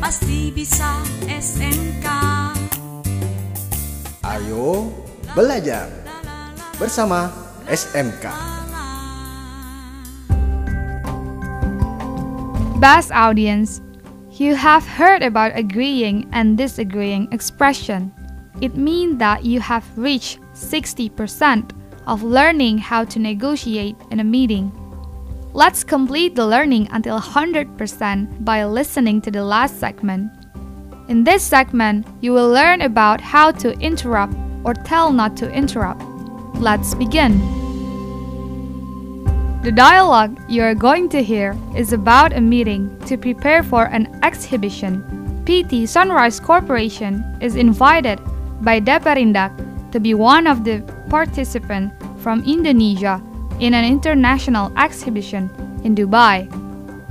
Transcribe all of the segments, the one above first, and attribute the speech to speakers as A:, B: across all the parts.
A: pasti bisa SMK.
B: Ayo belajar bersama SMK.
C: Best audience, you have heard about agreeing and disagreeing expression. It means that you have reached 60% of learning how to negotiate in a meeting. Let's complete the learning until 100% by listening to the last segment. In this segment, you will learn about how to interrupt or tell not to interrupt. Let's begin. The dialogue you are going to hear is about a meeting to prepare for an exhibition. PT Sunrise Corporation is invited by Deperindag to be one of the participants from Indonesia in an international exhibition in Dubai.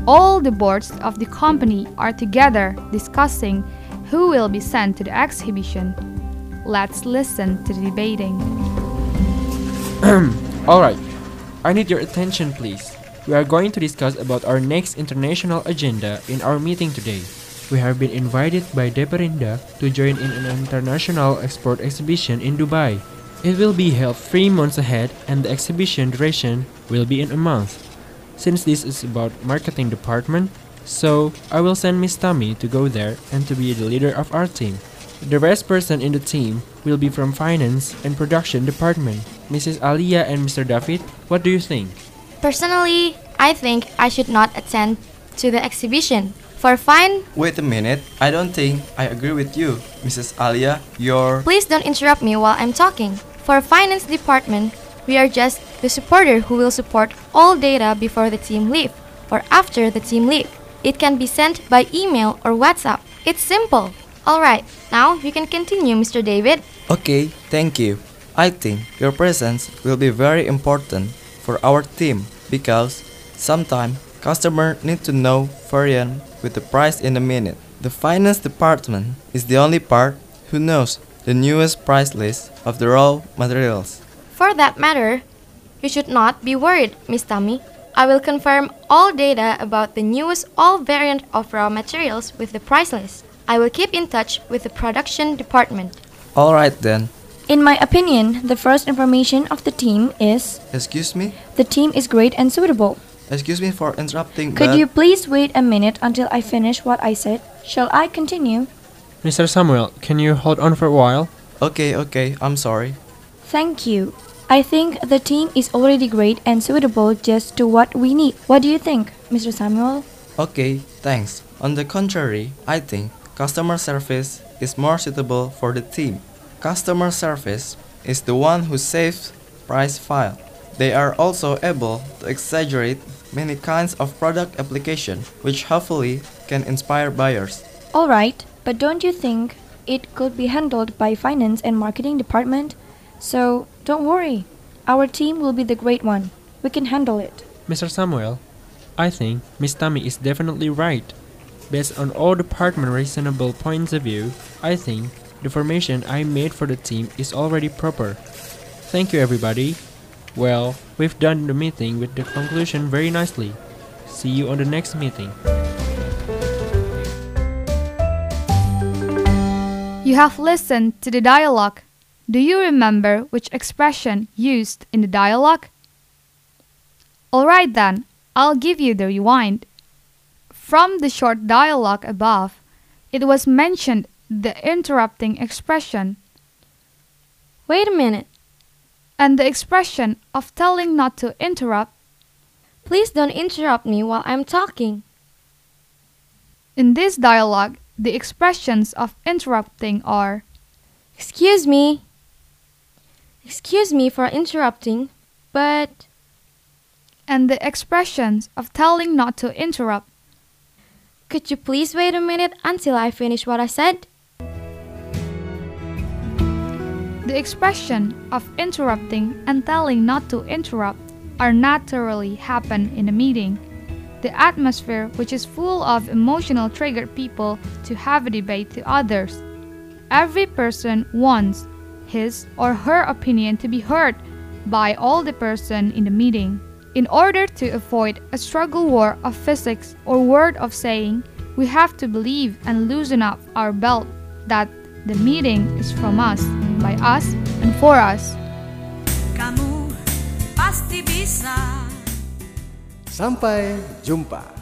C: All the boards of the company are together discussing who will be sent to the exhibition. Let's listen to the debating.
D: Alright, I need your attention please. We are going to discuss about our next international agenda in our meeting today. We have been invited by Deperindag to join in an international export exhibition in Dubai. It will be held three months ahead and the exhibition duration will be in a month. Since this is about marketing department, so I will send Miss Tami to go there and to be the leader of our team. The rest person in the team will be from finance and production department. Mrs. Alia and Mr. David, what do you think?
E: Personally, I think I should not attend to the exhibition. For fine,
F: Wait a minute, I don't think I agree with you, Mrs. Alia. You're.
E: please don't interrupt me while I'm talking. For finance department, we are just the supporter who will support all data before the team leave or after the team leave. It can be sent by email or WhatsApp. It's simple. All right, now you can continue, Mr. David.
F: Okay, thank you. I think your presence will be very important for our team because sometimes customer need to know variant with the price in a minute. The finance department is the only part who knows the newest price list of the raw materials.
E: For that matter, you should not be worried, Miss Tammy. I will confirm all data about the newest all variant of raw materials with the price list. I will keep in touch with the production department.
F: All right then.
G: In my opinion, the first information of the team is
F: Excuse me?
G: the team is great and suitable.
F: Excuse me for interrupting,
G: Could
F: but
G: you please wait a minute until I finish what I said? Shall I continue?
D: Mr. Samuel, can you hold on for a while?
F: Okay, okay, I'm sorry.
G: Thank you. I think the team is already great and suitable just to what we need. What do you think, Mr. Samuel?
F: Okay, thanks. On the contrary, I think customer service is more suitable for the team. Customer service is the one who saves price file. They are also able to exaggerate many kinds of product application which hopefully can inspire buyers.
G: All right, but don't you think it could be handled by finance and marketing department? So, don't worry. Our team will be the great one. We can handle it.
D: Mr. Samuel, I think Miss Tami is definitely right. Based on all department reasonable points of view, I think the formation I made for the team is already proper. Thank you everybody. Well, we've done the meeting with the conclusion very nicely. See you on the next meeting.
C: You have listened to the dialogue. Do you remember which expression used in the dialogue? Alright then, I'll give you the rewind. From the short dialogue above, it was mentioned the interrupting expression
E: Wait a minute.
C: And the expression of telling not to interrupt.
E: Please don't interrupt me while I'm talking.
C: In this dialogue, the expressions of interrupting are
E: Excuse me. Excuse me for interrupting, but
C: and the expressions of telling not to interrupt.
E: could you please wait a minute until I finish what I said?
C: The expression of interrupting and telling not to interrupt are naturally happen in a meeting. The atmosphere which is full of emotional triggered people to have a debate to others. Every person wants his or her opinion to be heard by all the person in the meeting. In order to avoid a struggle war of physics or word of saying, we have to believe and loosen up our belt that the meeting is from us, by us, and for us.
A: Kamu pasti bisa.
B: Sampai jumpa.